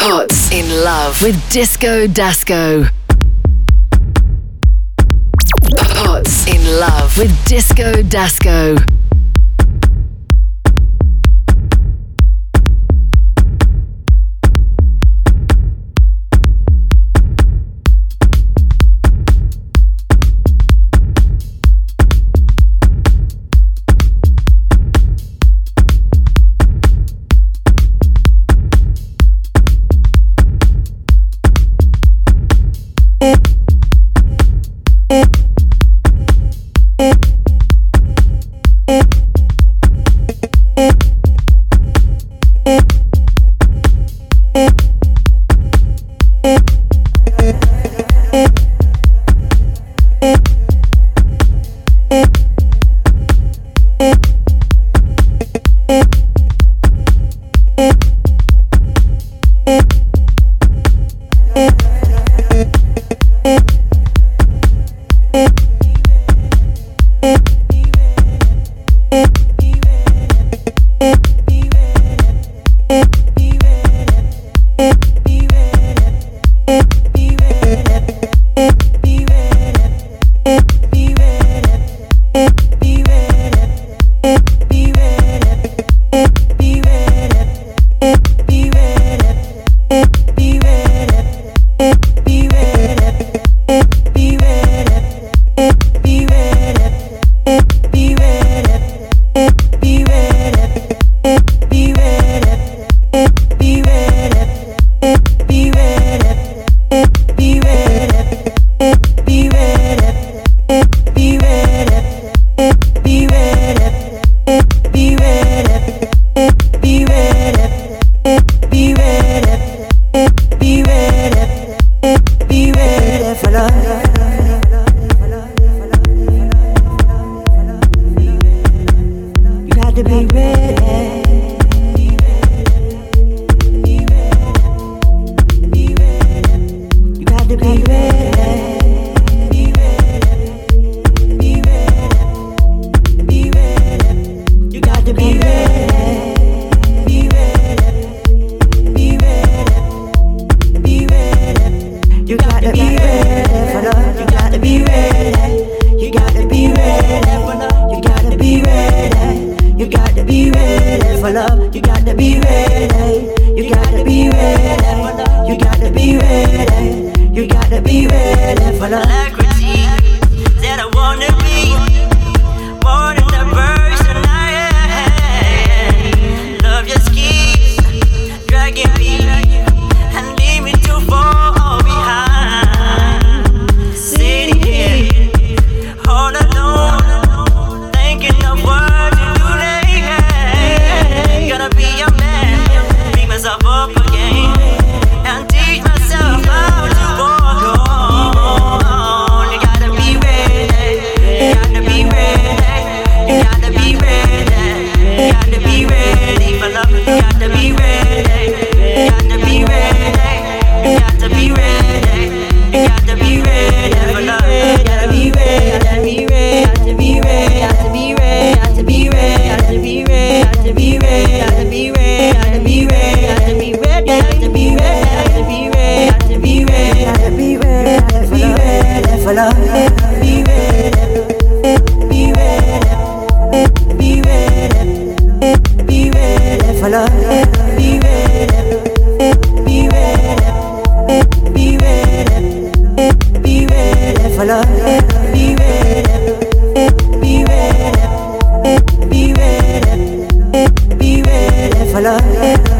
POTZ in love with Disco Dasco. POTZ in love with Disco Dasco. Love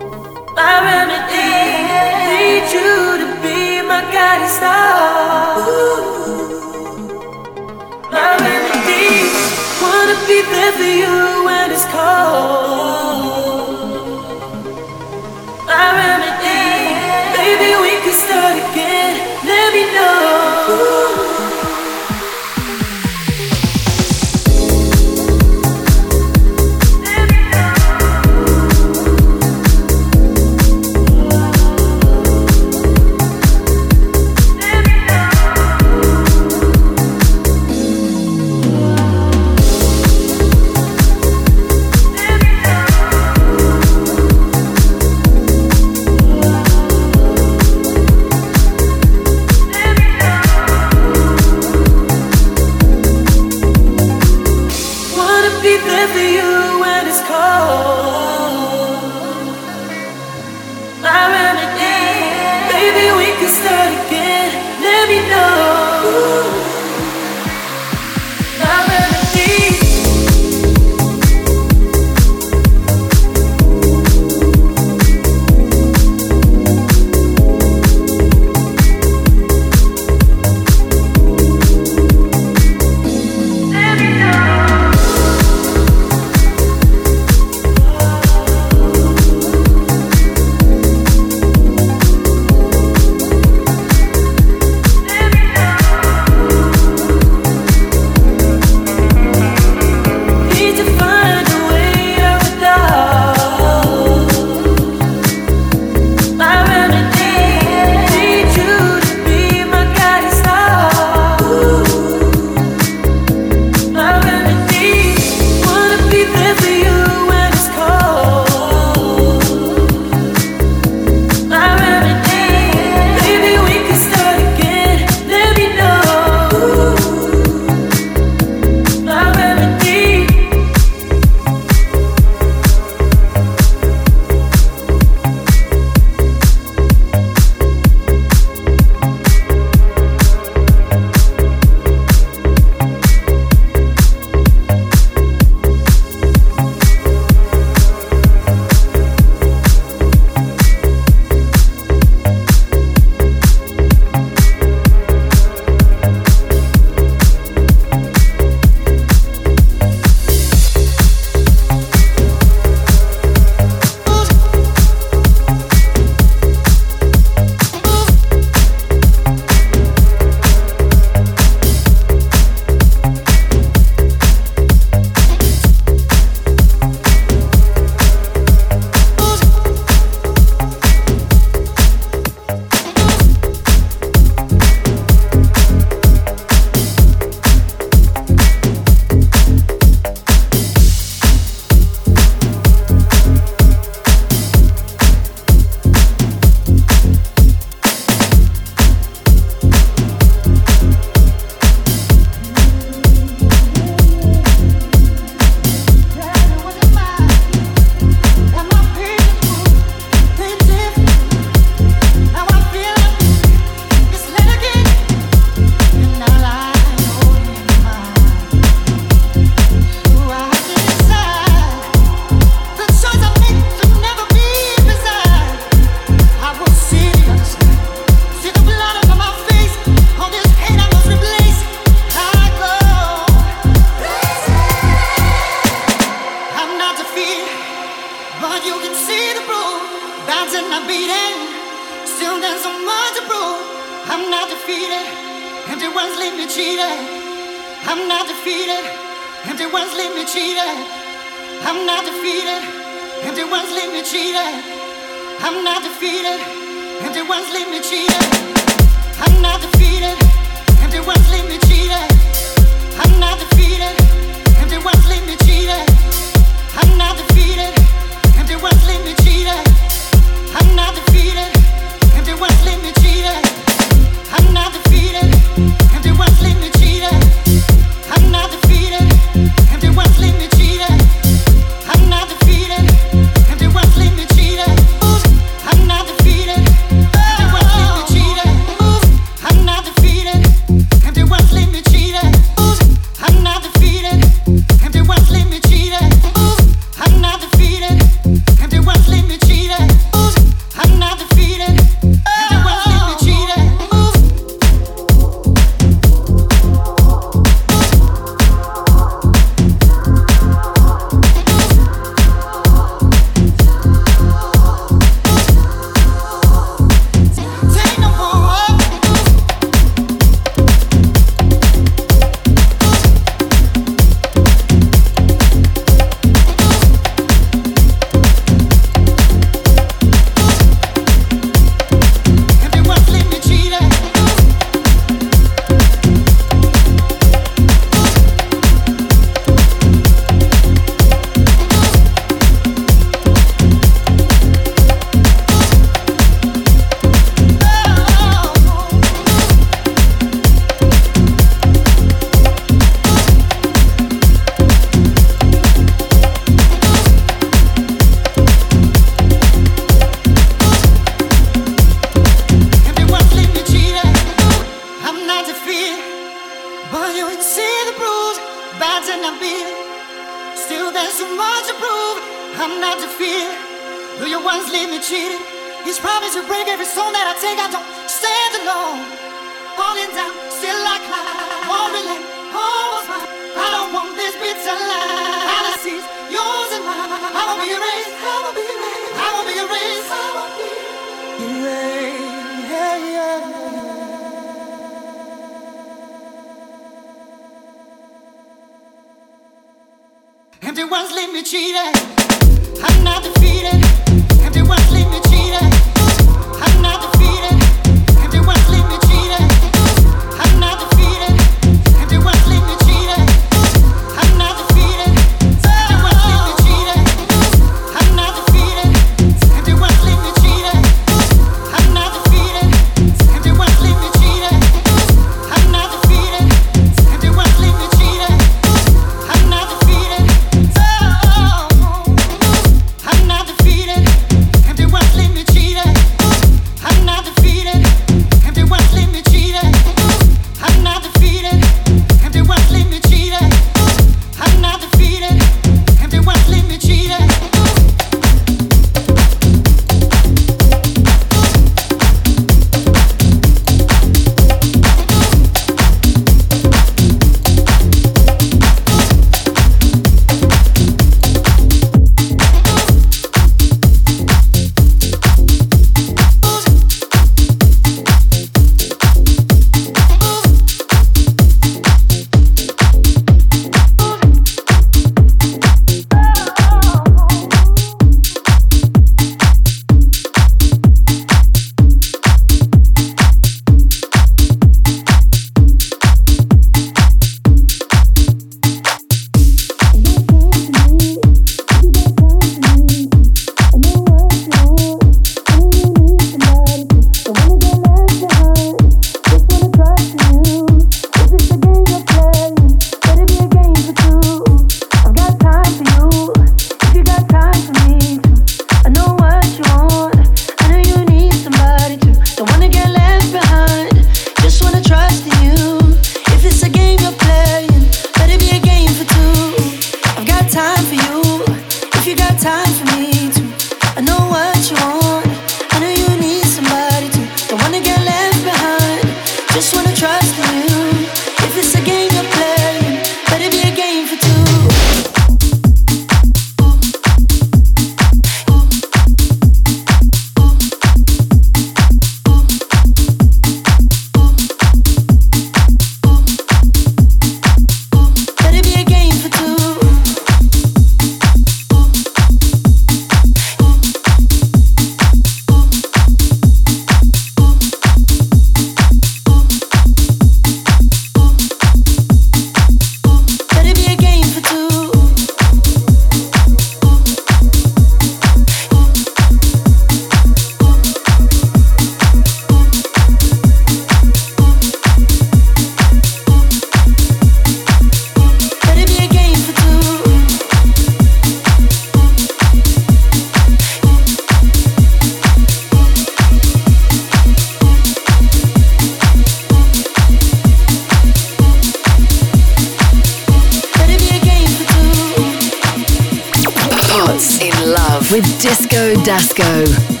Disco Dasco.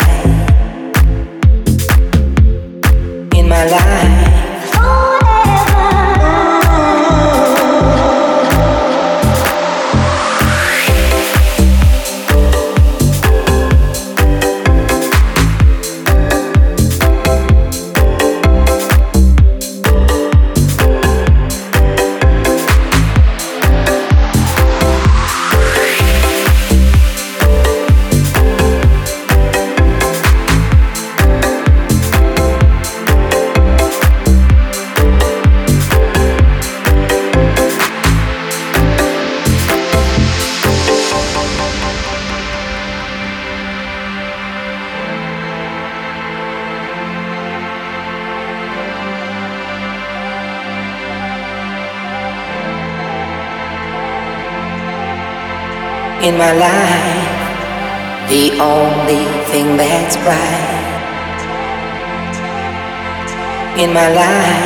Right in my life, the only thing that's bright in my life.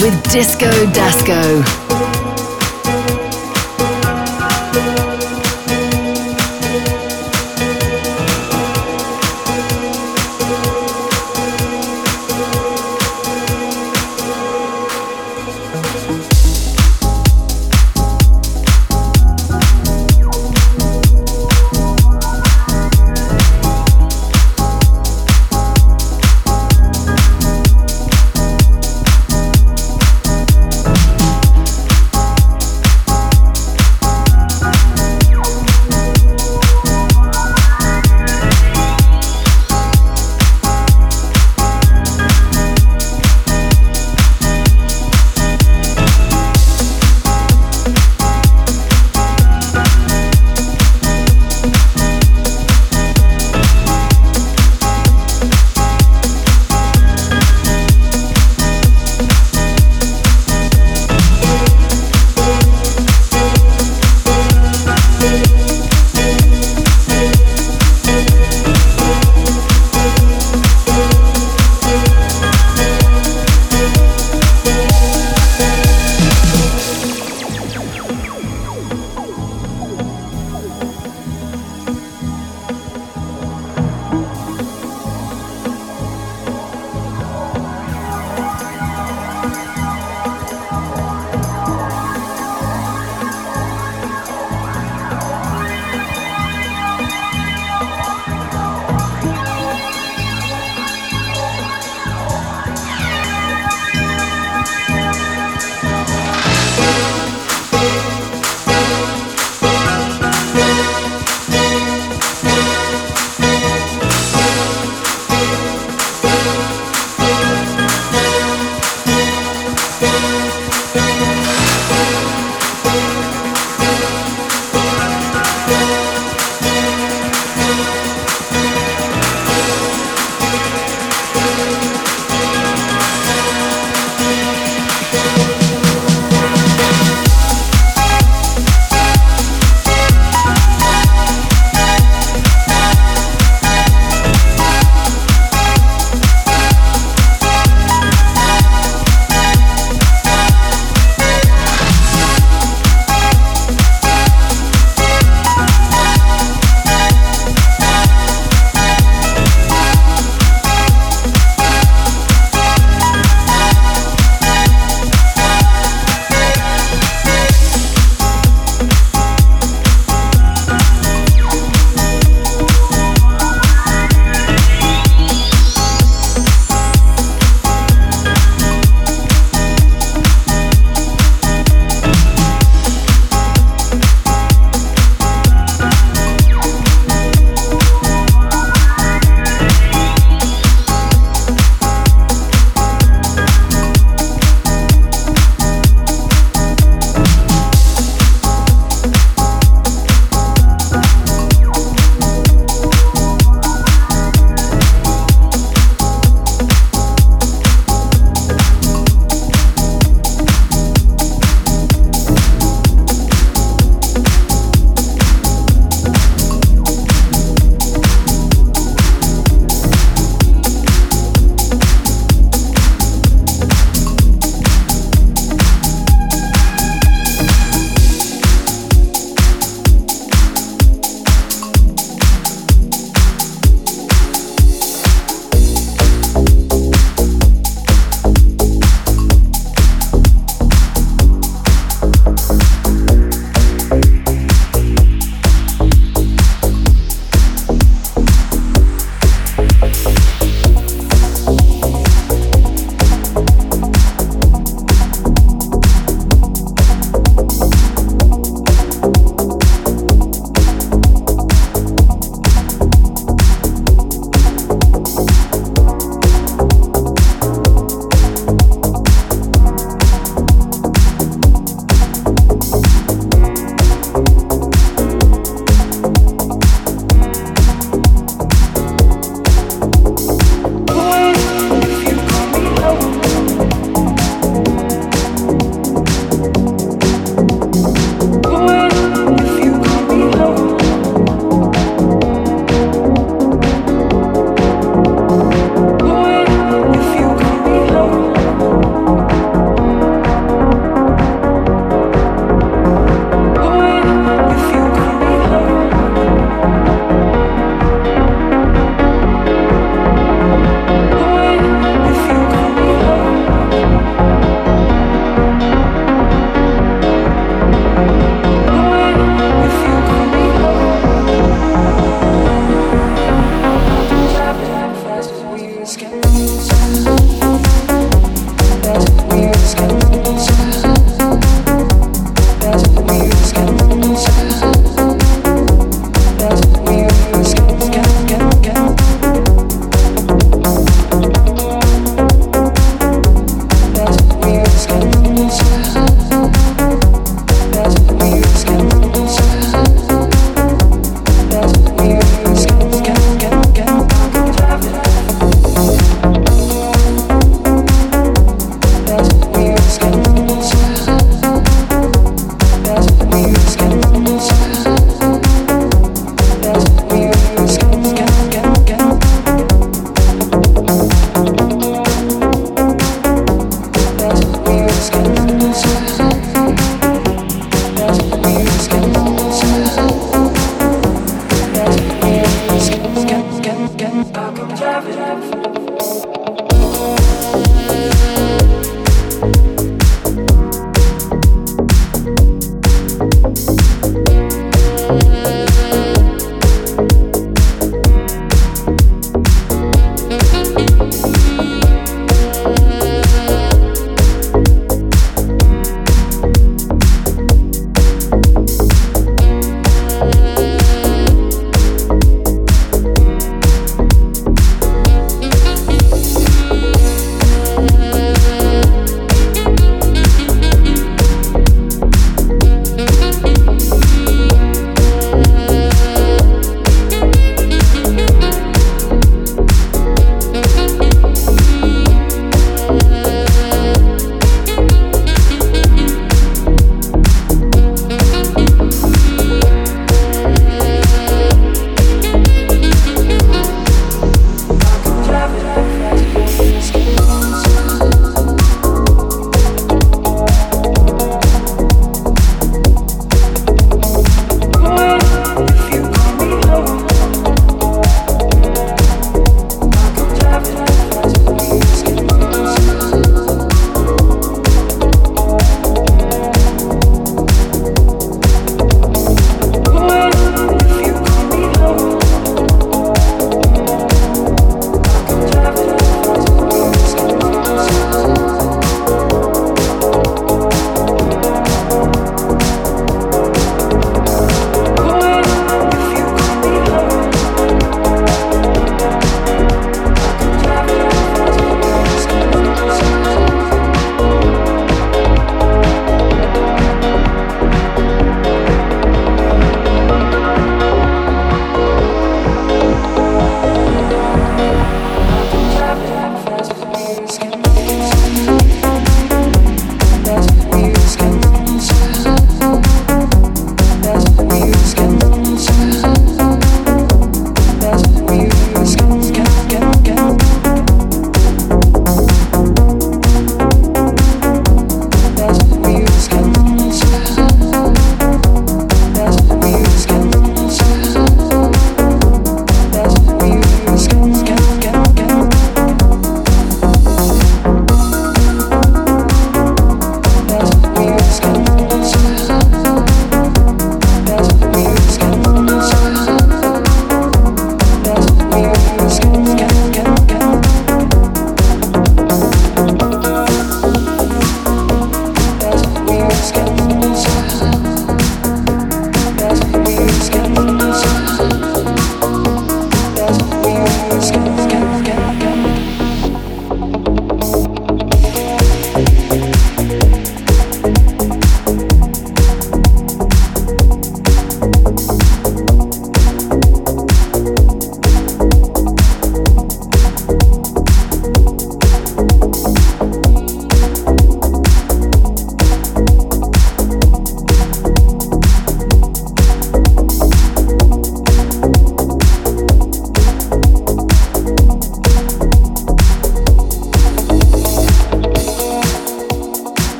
With Disco Dasco.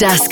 Dusk.